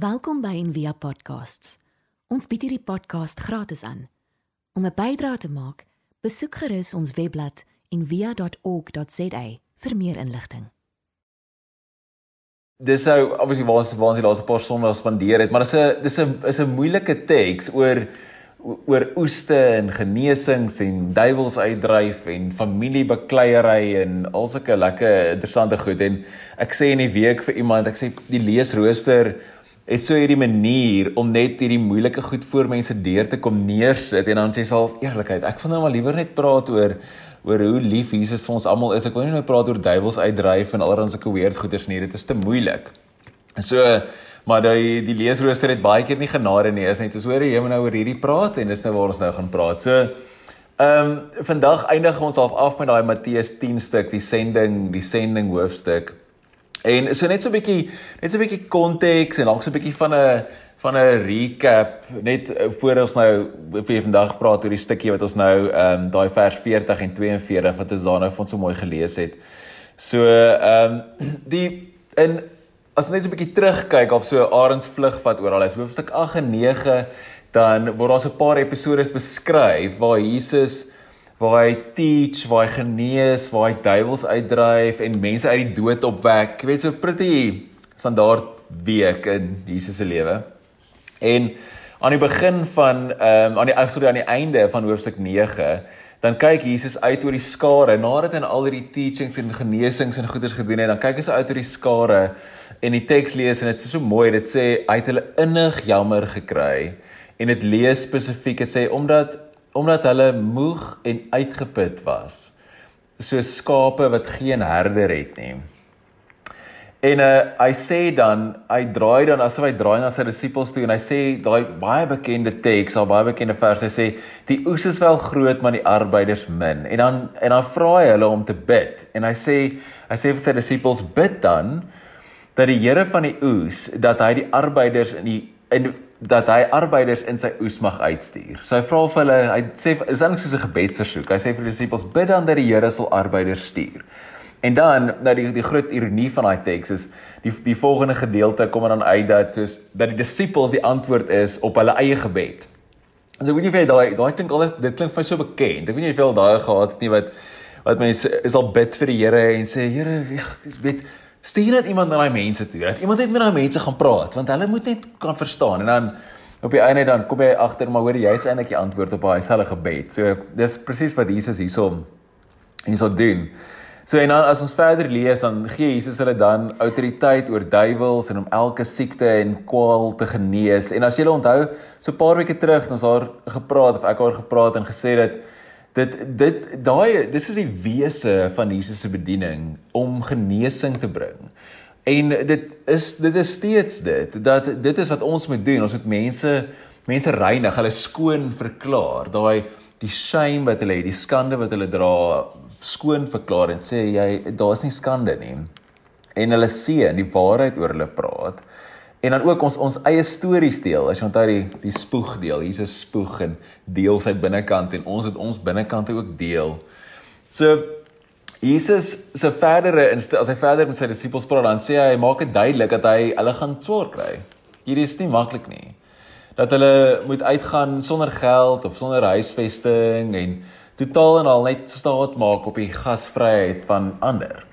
Welkom by Envia Podcasts. Ons bied hierdie podcast gratis aan. Om 'n bydrae te maak, besoek gerus ons webblad en via.org.za vir meer inligting. Dis nou obviously waar ons waar ons die laaste paar sondae spandeer het, maar dis 'n dis 'n is 'n moeilike teks oor oor oeste en genesings en duiwels uitdryf en familiebekleierery en al sulke lekker interessante goed en ek sê in die week vir iemand ek sê die leesrooster is so hierdie manier om net hierdie moeilike goed voor mense deur te kom neersit en dan sê self eerlikheid ek wil nou maar liewer net praat oor oor hoe lief Jesus vir ons almal is. Ek wil nie nou praat oor duiwels uitdryf en allerlei sulke weird goeters nie. Dit is te moeilik. En so maar die die leesrooster het baie keer nie genade nie. Is net soos hoor jy moet nou oor hierdie praat en dis nou waar ons nou gaan praat. So ehm um, vandag eindig ons half af met daai Matteus 10 stuk, die sending, die sending hoofstuk. En so net so 'n bietjie net so 'n bietjie konteks en dalk so 'n bietjie van 'n van 'n recap net eh, voor ons nou vir vandag praat oor die stukkie wat ons nou ehm um, daai vers 40 en 42 wat ons daarna van so mooi gelees het. So ehm um, die in as ons net so 'n bietjie terugkyk of so Arends vlug vat oor al is hoofstuk 8 en 9 dan word daar so 'n paar episodes beskryf waar Jesus waar hy teach, waar hy genees, waar hy duiwels uitdryf en mense uit die dood opwek. Jy weet so pretty standaard week in Jesus se lewe. En aan die begin van ehm um, aan die sorry aan die einde van hoofstuk 9 dan kyk Jesus uit oor die skare nadat hy al hierdie teachings en genesings en goeders gedoen het dan kyk hy so uit oor die skare en die teks lees en dit is so mooi dit sê hy het hulle innig jammer gekry en dit lees spesifiek dit sê omdat omdat hulle moeg en uitgeput was soos skape wat geen herder het nie En uh, hy sê dan, hy draai dan asof hy draai na sy disippels toe en hy sê daai baie bekende teks, al baie bekende vers, hy sê die oes is wel groot, maar die arbeiders min. En dan en dan vra hy hulle om te bid. En hy sê hy sê vir sy disippels bid dan dat die Here van die oes dat hy die arbeiders in die in dat hy arbeiders in sy oes mag uitstuur. So hy vra vir hulle, hy sê is eintlik soos 'n gebedsversoek. Hy sê vir die disippels bid dan dat die Here sal arbeiders stuur. En dan nou die die groot ironie van daai teks is die die volgende gedeelte kom dan uit dat soos dat die disippels die antwoord is op hulle eie gebed. En so weet jy vir daai daai klink al dit klink vir my so bekend. Ek weet nie hoeveel daai gehad het nie wat wat mense is al bid vir die Here en sê Here weet stuur net iemand na daai mense toe. Dat iemand net met daai mense gaan praat want hulle moet net kan verstaan en dan op die einde dan kom jy agter maar hoor jy is eintlik die antwoord op daai selfe gebed. So dis presies wat Jesus hiersom hierso doen. So en dan as ons verder lees dan gee Jesus hulle dan autoriteit oor duiwels en om elke siekte en kwaal te genees. En as julle onthou, so 'n paar weke terug ons daar gepraat of ek het gepraat en gesê dat dit dit daai dis is die wese van Jesus se bediening om genesing te bring. En dit is dit is steeds dit dat dit is wat ons moet doen. Ons moet mense mense reinig, hulle skoon verklaar. Daai die shame wat hulle het, die skande wat hulle dra, skoon verklaar en sê jy daar's nie skande nie. En hulle sien die waarheid oor hulle praat. En dan ook ons ons eie stories deel. As jy onthou die die spoeg deel, Jesus spoeg en deel sy binnekant en ons het ons binnekante ook deel. So Jesus se verdere as hy verder met sy disippels praat, dan sê hy maak dit duidelik dat hy hulle gaan swaar kry. Hierdie is nie maklik nie. Dat hulle moet uitgaan sonder geld of sonder huisvesting en totaal en al net staat maak op die gasvryheid van ander.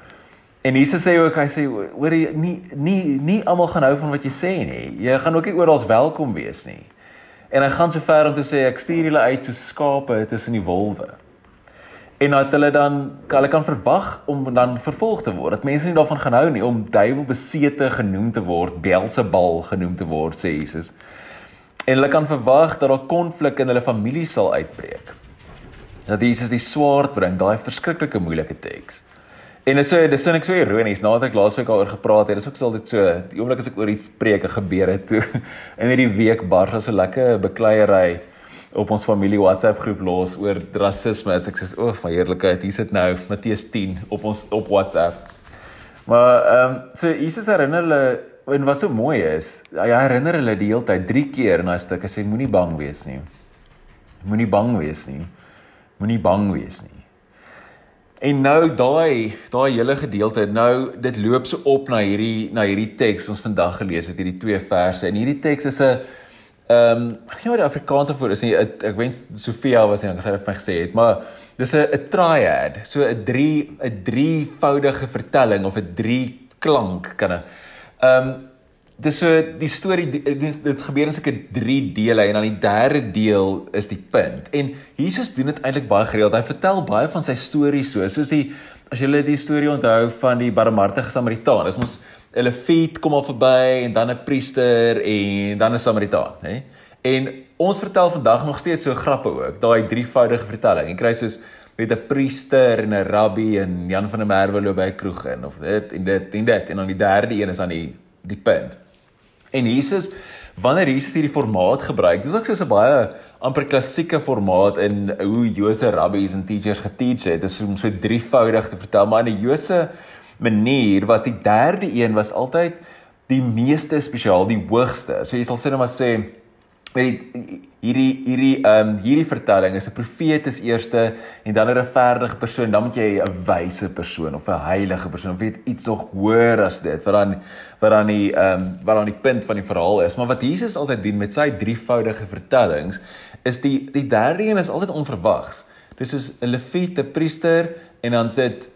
En Jesus sê ook hy sê hoor jy nie nie nie almal gaan hou van wat jy sê nie. Jy gaan ook nie oral welkom wees nie. En hy gaan so ver om te sê ek stuur julle uit so skape tussen die wolwe. En dat hulle dan hulle kan verwag om dan vervolg te word. Dat mense nie daarvan gaan hou nie om duiwelbesete genoem te word, Beelzebul genoem te word, sê Jesus. En hulle kan verwag dat daar konflik in hulle familie sal uitbreek dat Jesus die swaard bring, daai verskriklike moeilike teks. En is so dis sin ek so ironies nadat ek laasweek daaroor gepraat het, dis ook so altyd so die oomblik as ek oor iets spreek, gebeur het toe in hierdie week bars so lekker bekleierery op ons familie WhatsApp groep los oor rasisme. As ek sê, "O, my heerlikheid, hier sit nou Matteus 10 op ons op WhatsApp." Maar ehm um, so Jesus herinner hulle en wat so mooi is, hy herinner hulle die hele tyd 3 keer in daai stuk, hy sê moenie bang wees nie. Moenie bang wees nie. Moenie bang wees nie. En nou daai daai hele gedeelte nou dit loop so op na hierdie na hierdie teks ons vandag gelees het hierdie twee verse. En hierdie teks is 'n ehm um, ek weet nie wat die Afrikaanse voor is nie ek, ek wens Sofia was nie sy het vir my gesê het maar dis 'n 'n triad. So 'n 3 'n drievoudige vertelling of 'n drie klank kan 'n ehm um, dis so die storie dit, dit gebeur in sulke 3 dele en dan die derde deel is die punt. En Jesus doen dit eintlik baie gereeld. Hy vertel baie van sy stories so, soos die as jy die storie onthou van die barmhartige Samaritaan. Dis mos 'n leviet kom al verby en dan 'n priester en dan 'n Samaritaan, hè? En ons vertel vandag nog steeds so grappe ook, daai drievoudige vertelling. Jy kry soos met 'n priester en 'n rabbi en Jan van der Merwe loop by 'n kroeg in of dit en dit en dit en dan die derde een is aan die die punt. En Jesus wanneer Jesus hierdie formaat gebruik, dis ook so 'n baie amper klassieke formaat in hoe Jose rabbies en teachers geteach het. Dit is om so drievoudig te vertel, maar in 'n Jose manier was die derde een was altyd die meeste spesiaal, die hoogste. So jy sal sê net maar sê hierdie hierdie ehm um, hierdie vertelling is 'n profeet is eerste en dan 'n regverdige persoon, dan moet jy 'n wyse persoon of 'n heilige persoon of weet iets nog hoër as dit wat dan wat dan die ehm um, wat dan die punt van die verhaal is. Maar wat Jesus altyd doen met sy drievoudige vertellings is die die derde een is altyd onverwags. Dis soos 'n leviete priester en dan sit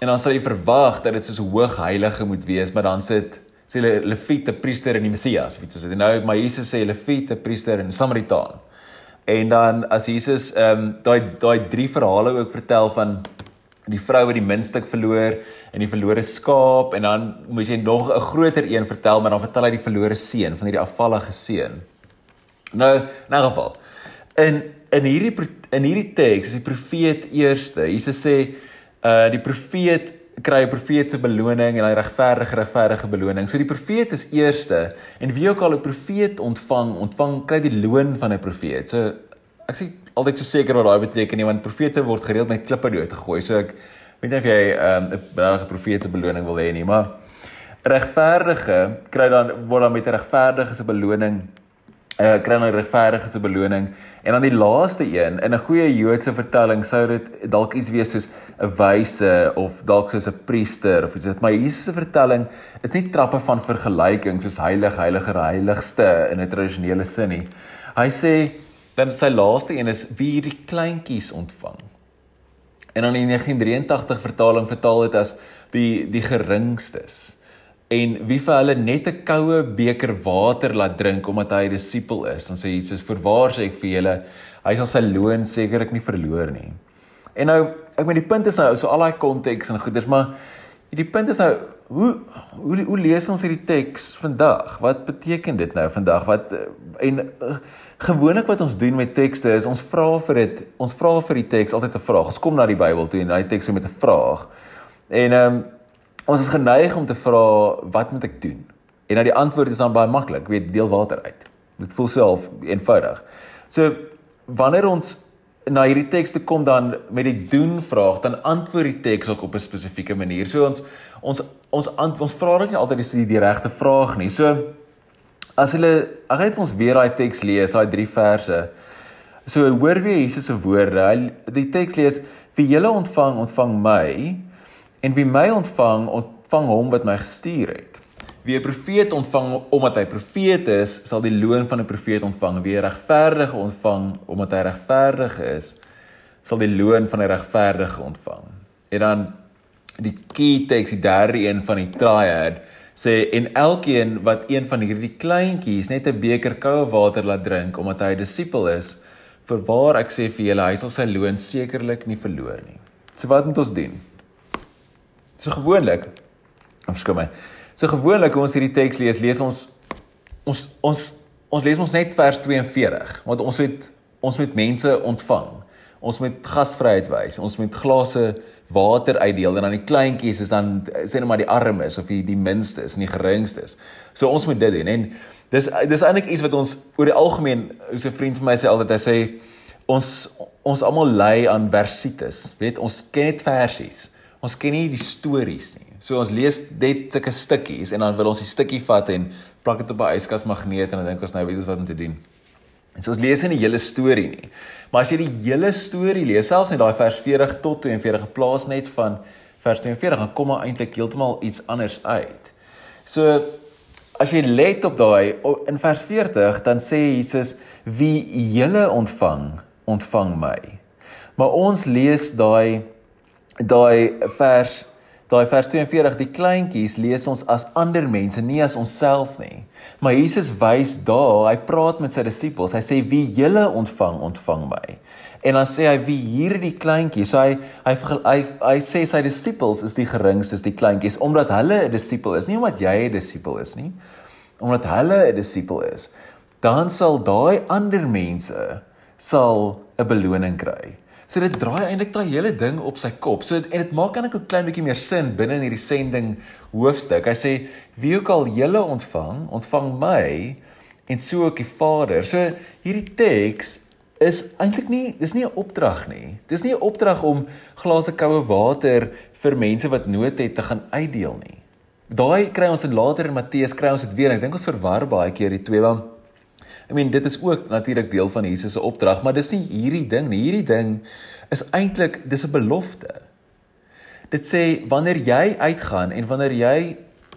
en dan sal jy verwag dat dit soos 'n hoog heilige moet wees, maar dan sit sê hulle Leviete priester en die Messias, weet jy, so dit nou maar Jesus sê Leviete priester en Samaritaan. En dan as Jesus ehm um, daai daai drie verhale ook vertel van die vrou wat die muntstuk verloor en die verlore skaap en dan moet jy nog 'n groter een vertel, maar dan vertel hy die verlore seun van hierdie afvallige seun. Nou, in 'n geval. In in hierdie in hierdie teks is die profeet eerste. Jesus sê uh die profeet kry 'n profeet se beloning en hy regverdige regverdige beloning. So die profeet is eerste en wie ook al 'n profeet ontvang, ontvang kry die loon van 'n profeet. So ek sê altyd so seker wat daai beteken nie want profete word gereeld met klippe dood gegooi. So ek weet nie of jy ehm, 'n um, regte profeet se beloning wil hê nie, maar regverdige kry dan word dan met 'n regverdige se beloning uh, kry nou regverdige se beloning en dan die laaste een in 'n goeie Joodse vertelling sou dit dalk iets wees soos 'n wyse of dalk soos 'n priester of iets. Maar Jesus se vertelling is nie trappe van vergelyking soos heilig heiliger heiligste in 'n tradisionele sin nie. Hy sê dan sy laaste een is wie hierdie kleintjies ontvang. En dan in 1983 vertaling vertaal dit as die die geringstes en wie vir hulle net 'n koue beker water laat drink omdat hy 'n disipel is dan sê Jesus voorwaar sê ek vir julle hy sal sy loon sekerlik nie verloor nie. En nou ek meen die punt is nou so al daai konteks en goeders maar die punt is nou hoe hoe hoe lees ons hierdie teks vandag? Wat beteken dit nou vandag? Wat en uh, gewoonlik wat ons doen met tekste is ons vra vir dit ons vra vir die teks altyd 'n vraag. Ons kom na die Bybel toe en hy teks met 'n vraag. En ehm um, Ons is geneig om te vra wat moet ek doen? En nou die antwoord is dan baie maklik, weet deel water uit. Dit voel so half eenvoudig. So wanneer ons na hierdie tekste kom dan met die doen vraag, dan antwoord die teks ook op 'n spesifieke manier. So ons ons ons ant, ons vra ook nie altyd die, die regte vraag nie. So as hulle ek het ons weer daai teks lees, daai drie verse. So hoor weer Jesus se woorde. Hy die teks lees: "Wie julle ontvang, ontvang my." En wie my ontvang, ontvang hom wat my gestuur het. Wie 'n profeet ontvang omdat hy profeet is, sal die loon van 'n profeet ontvang. Wie 'n regverdige ontvang omdat hy regverdig is, sal die loon van 'n regverdige ontvang. En dan die key text, die derde een van die triad sê en elkeen wat een van hierdie kleintjies net 'n beker koue water laat drink omdat hy 'n disipel is, verwaar ek sê vir julle, hy sal sy loon sekerlik nie verloor nie. So wat moet ons doen? So gewoonlik afskom my. So gewoonlik hoe ons hierdie teks lees, lees ons ons ons ons lees ons net vers 42 want ons het ons moet mense ontvang. Ons moet gasvryheid wys. Ons moet glase water uitdeel en dan die kleintjies is dan sê net maar die armes of die die minstes en die geringstes. So ons moet dit doen en dis dis eintlik iets wat ons oor die algemeen, hoe 'n vriend van my sê altyd hy sê ons ons almal lei aan versites. Weet ons ken net versies ons ken nie die stories nie. So ons lees net sulke stukkies en dan wil ons die stukkie vat en plak dit op 'n yskas magneet en dan dink ons nou weet ons wat om te doen. En so ons lees nie die hele storie nie. Maar as jy die hele storie lees, selfs net daai vers 40 tot 42 geplaas net van vers 42, dan kom maar eintlik heeltemal iets anders uit. So as jy let op daai in vers 40, dan sê Jesus wie julle ontvang, ontvang my. Maar ons lees daai daai vers daai vers 42 die kleintjies lees ons as ander mense nie as onsself nie. Maar Jesus wys daar hy praat met sy disippels hy sê wie julle ontvang ontvang my. En dan sê hy wie hierdie kleintjies? So hy hy hy, hy sê sy disippels is die geringstes die kleintjies omdat hulle 'n disipel is nie omdat jy 'n disipel is nie omdat hulle 'n disipel is. Dan sal daai ander mense sal 'n beloning kry So dit draai eintlik daai hele ding op sy kop. So en dit maak eintlik 'n klein bietjie meer sin binne in hierdie sending hoofstuk. Hy sê wie ook al julle ontvang, ontvang my en so ook die Vader. So hierdie teks is eintlik nie dis nie 'n opdrag nie. Dis nie 'n opdrag om glase koue water vir mense wat nood het te gaan uitdeel nie. Daai kry ons in later in Matteus kry ons dit weer. Ek dink ons verwar baie keer die twee want I mean dit is ook natuurlik deel van Jesus se opdrag, maar dis nie hierdie ding nie. Hierdie ding is eintlik dis 'n belofte. Dit sê wanneer jy uitgaan en wanneer jy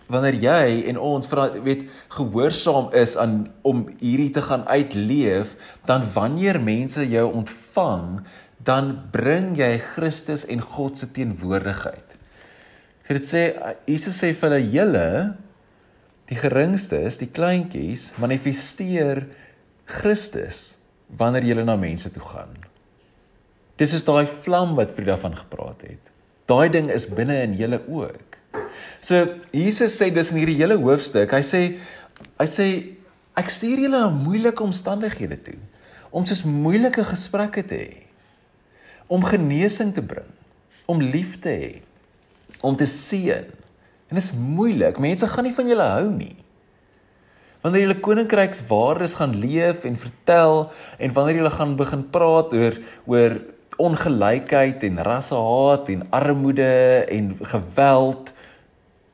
wanneer jy en ons weet gehoorsaam is aan om hierdie te gaan uitleef, dan wanneer mense jou ontvang, dan bring jy Christus en God se teenwoordigheid. So dit sê Jesus sê vir hulle julle die geringstes, die kleintjies manifesteer Christus wanneer jy na mense toe gaan. Dis is daai vlam wat Frida van gepraat het. Daai ding is binne in julle ook. So Jesus sê dis in hierdie hele hoofstuk, hy sê hy sê ek stuur julle na moeilike omstandighede toe om soos moeilike gesprekke te hê. Om genesing te bring, om lief te hê, om te seën En dit is moeilik. Mense gaan nie van julle hou nie. Wanneer julle koninkrykswaardes gaan leef en vertel en wanneer julle gaan begin praat oor oor ongelykheid en rassehaat en armoede en geweld,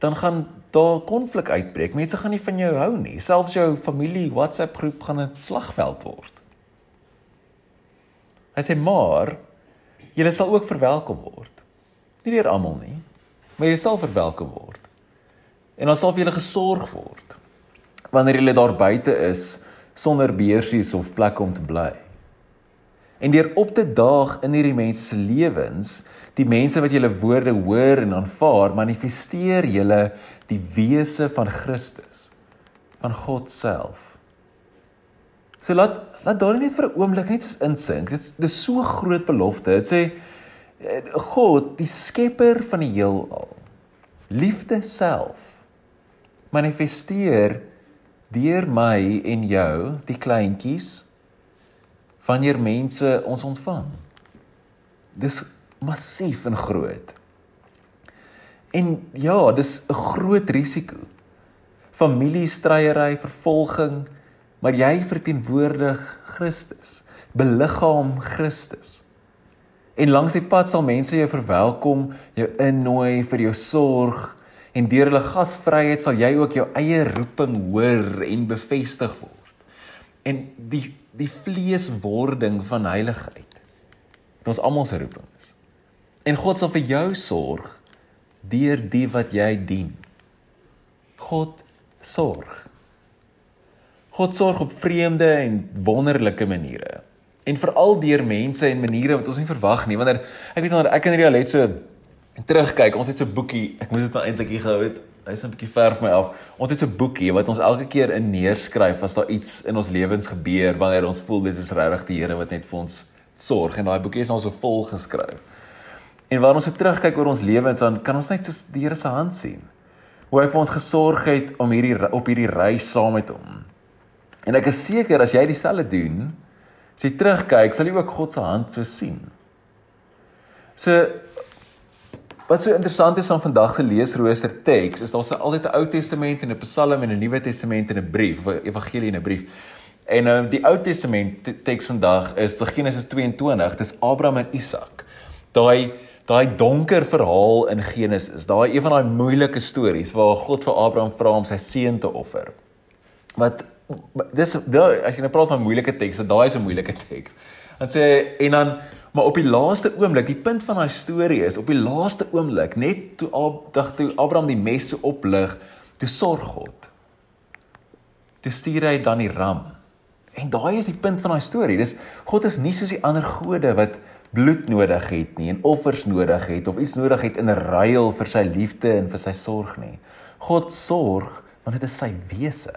dan gaan daar konflik uitbreek. Mense gaan nie van jou hou nie. Selfs jou familie WhatsApp groep gaan 'n slagveld word. Hy sê maar julle sal ook verwelkom word. Nie deur almal nie, maar jy sal verwelkom word. En dan sal vir julle gesorg word wanneer julle daar buite is sonder beursies of plekke om te bly. En deur op te daag in hierdie mense se lewens, die mense wat julle woorde hoor en aanvaar, manifesteer julle die wese van Christus, van God self. So laat laat daar net vir 'n oomblik net soos insink. Dit dis so groot belofte. Dit sê God, die skepper van die heelal, liefde self manifesteer deur my en jou, die kleintjies, wanneer mense ons ontvang. Dis massief en groot. En ja, dis 'n groot risiko. Familiestryery, vervolging, maar jy verteenwoordig Christus, beliggaam Christus. En langs die pad sal mense jou verwelkom, jou innooi vir jou sorg, en deur hulle gasvryheid sal jy ook jou eie roeping hoor en bevestig word. En die die vleeswording van heiligheid. Dit ons almal se roeping is. En God sal vir jou sorg deur die wat jy dien. God sorg. God sorg op vreemde en wonderlike maniere. En veral deur mense en maniere wat ons nie verwag nie. Wanneer ek weet wanneer ek en Ria het so terugkyk, ons het so 'n boekie. Ek moes dit nou eintlik hier gehou het. Hy's 'n bietjie ver van my af. Ons het so 'n boekie wat ons elke keer in neerskryf as daar iets in ons lewens gebeur wanneer ons voel dit is regtig die Here wat net vir ons sorg en daai boekie is nou so vol geskryf. En wanneer ons so terugkyk oor ons lewens dan kan ons net so die Here se hand sien. Hoe hy vir ons gesorg het om hierdie op hierdie reis saam met hom. En ek is seker as jy dieselfde doen, as jy terugkyk, sal jy ook God se hand so sien. So Wat so interessant is van vandag se leesrooster teks, is daar's altyd 'n Ou Testament en 'n Psalm en 'n Nuwe Testament en 'n brief, 'n evangelie en 'n brief. En um, die Ou Testament teks vandag is Genesis 22, dis Abraham en Isak. Daai daai donker verhaal in Genesis, daai een van daai moeilike stories waar God vir Abraham vra om sy seun te offer. Wat dis daai as jy nou praat van moeilike teks, daai is 'n moeilike teks. Dan sê en dan maar op die laaste oomblik, die punt van daai storie is op die laaste oomblik, net toe Ab toe Abraham die mes so oplig, toe sorg God. Toe stuur hy dan die ram. En daai is die punt van daai storie. Dis God is nie soos die ander gode wat bloed nodig het nie en offers nodig het of iets nodig het in ruil vir sy liefde en vir sy sorg nie. God sorg want dit is sy wese.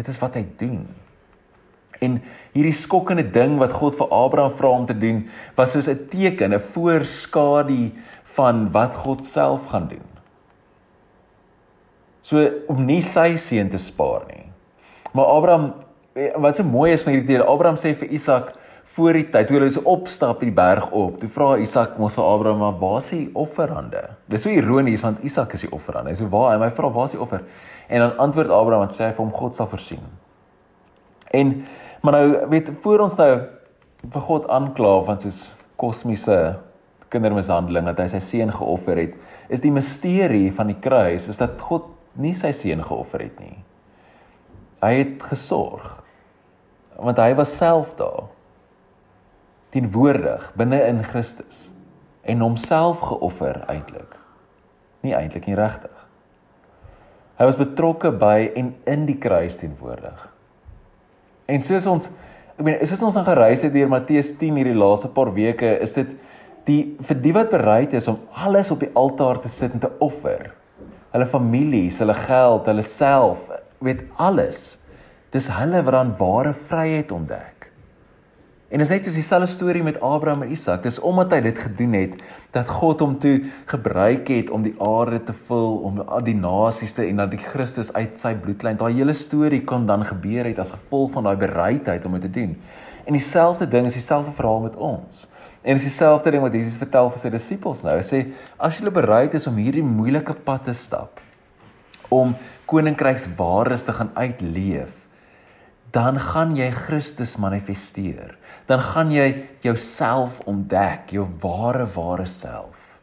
Dit is wat hy doen. En hierdie skokkende ding wat God vir Abraham vra om te doen, was soos 'n teken, 'n voorskadu van wat God self gaan doen. So om nie sy seun te spaar nie. Maar Abraham wat so mooi is van hierdie deel, Abraham sê vir Isak voor die tyd toe hulle so opstap die berg op, toe vra Isak mos vir Abraham, "Maar waar is die offerande?" Dis so ironies want Isak is die offerande. Hy sê, "Waar?" En hy vra, "Waar is die offer?" En dan antwoord Abraham en sê hy vir hom, "God sal voorsien." En maar nou weet voor ons nou vir God aankla van soos kosmiese kindermishandeling dat hy sy seun geoffer het, is die misterie van die kruis is dat God nie sy seun geoffer het nie. Hy het gesorg want hy was self daar teenwoordig binne in Christus en homself geoffer eintlik. Nie eintlik nie regtig. Hy was betrokke by en in die kruis teenwoordig. En soos ons ek meen soos ons aan gereis het deur Matteus 10 hierdie laaste paar weke, is dit die vir die wat bereid is om alles op die altaar te sit en te offer. Hulle families, hulle geld, hulle self, weet alles. Dis hulle wat dan ware vryheid ontdek. En is net soos dieselfde storie met Abraham en Isak. Dis omdat hy dit gedoen het dat God hom toe gebruik het om die aarde te vul, om die nasies te en dat die Christus uit sy bloedlyn. Daai hele storie kon dan gebeur het as gevolg van daai bereidheid om dit te doen. En dieselfde ding is dieselfde verhaal met ons. En dis dieselfde ding wat Jesus vertel vir sy disippels nou. Hy sê as julle bereid is om hierdie moeilike pad te stap om koninkrykswaardes te gaan uitleef, dan gaan jy Christus manifesteer. Dan gaan jy jouself ontdek, jou ware ware self.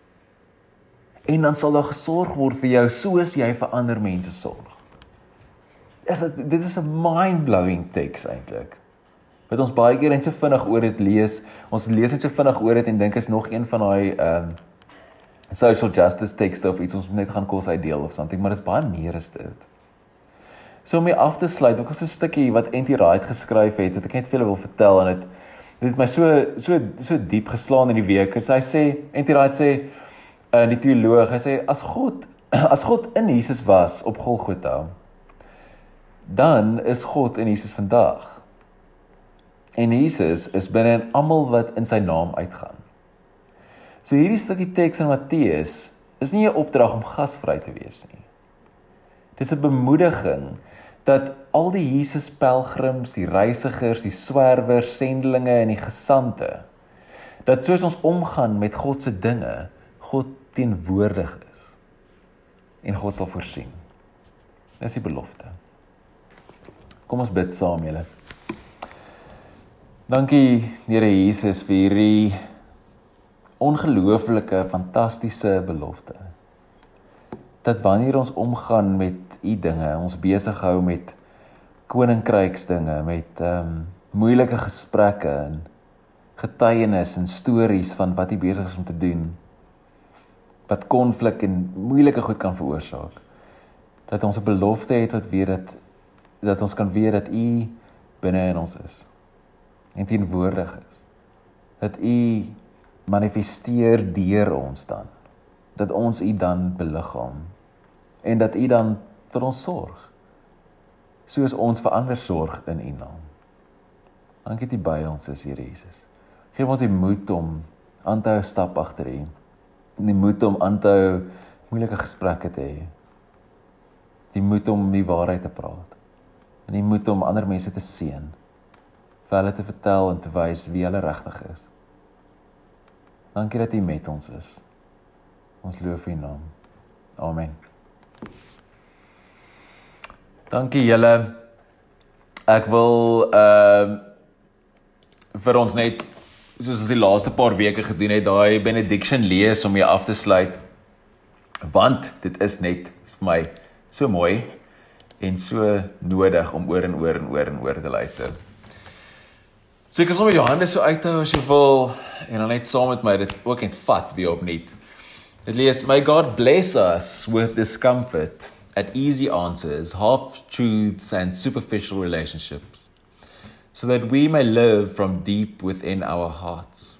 En dan sal daar gesorg word vir jou soos jy vir ander mense sorg. Is dit dit is 'n mind-blowing teks eintlik. Wat ons baie keer net so vinnig oor dit lees. Ons lees net so vinnig oor dit en dink is nog een van daai ehm um, social justice tekste of iets ons net gaan kos uitdeel of something, maar dit is baie meer as dit. So om mee af te sluit, ook as 'n stukkie wat Anti Wright geskryf het, wat ek net vir julle wil vertel en dit dit het my so so so diep geslaan in die week. Hy sê Anti Wright sê in die teoloog, hy sê as God as God in Jesus was op Golgotha, dan is God in Jesus vandag. En Jesus is binne in almal wat in sy naam uitgaan. So hierdie stukkie teks in Matteus is nie 'n opdrag om gasvry te wees nie. Dis 'n bemoediging dat al die Jesus pelgrims, die reisigers, die swerwers, sendelinge en die gesante dat soos ons omgaan met God se dinge, God teenwoordig is en God sal voorsien. Dis die belofte. Kom ons bid saam julle. Dankie Here Jesus vir hierdie ongelooflike fantastiese belofte. Dat wanneer ons omgaan met u dinge. Ons besig hou met koninkryksdinge, met ehm um, moeilike gesprekke en getuienis en stories van wat u besig is om te doen. Wat konflik en moeilike goed kan veroorsaak. Dat ons 'n belofte het wat weet dat dat ons kan weet dat u binne in ons is. En teenwoordig is. Dat u manifesteer deur ons dan. Dat ons u dan beliggaam en dat u dan vir ons sorg. Soos ons vir ander sorg in U naam. Dankie dat U by ons is, Here Jesus. Geef ons die moed om aan te hou stap agter U. Die moed om aan te hou moeilike gesprekke te hê. Die moed om die waarheid te praat. En die moed om ander mense te seën. vir hulle te vertel en te wys wie hulle regtig is. Dankie dat U met ons is. Ons loof U naam. Amen. Dankie julle. Ek wil ehm uh, vir ons net soos ons die laaste paar weke gedoen het, daai benediction lees om jy af te sluit. Want dit is net vir my so mooi en so nodig om oor en oor en oor en oor te luister. So ek sommer jou hande so uithou as jy wil en dan net saam met my dit ook net vat weer opnuut. Dit lees my God bless us with discomfort at easy answers, half truths and superficial relationships so that we may live from deep within our hearts.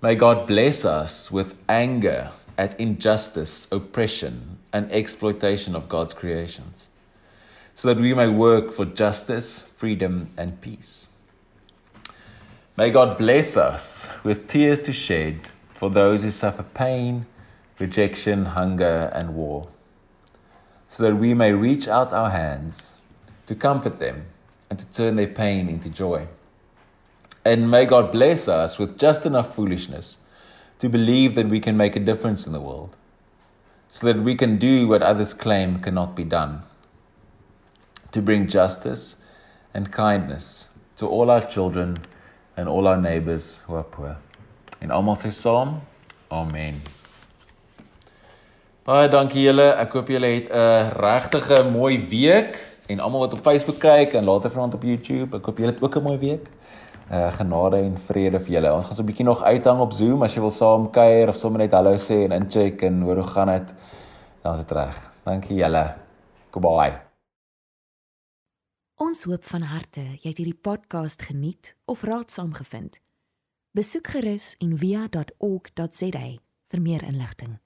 May God bless us with anger at injustice, oppression, and exploitation of God's creations, so that we may work for justice, freedom, and peace. May God bless us with tears to shed for those who suffer pain, rejection, hunger, and war, so that we may reach out our hands to comfort them and to turn their pain into joy. And may God bless us with just enough foolishness to believe that we can make a difference in the world, so that we can do what others claim cannot be done to bring justice and kindness to all our children and all our neighbors who are poor. In almal sê saam, amen. Baie dankie julle. Ek hoop julle het 'n regtige mooi week en almal wat op Facebook kyk en later vanaand op YouTube. Ek hoop julle het ook 'n mooi week. Uh genade en vrede vir julle. Ons gaan so 'n bietjie nog uithang op Zoom as jy wil saam kuier of sommer net hallo sê en incheck en hoor hoe gaan dit. Dan is dit reg. Dankie julle. Goodbye. Ons hoop van harte jy het hierdie podcast geniet of raadsaam gevind. Besoek gerus en via.ok.za vir meer inligting.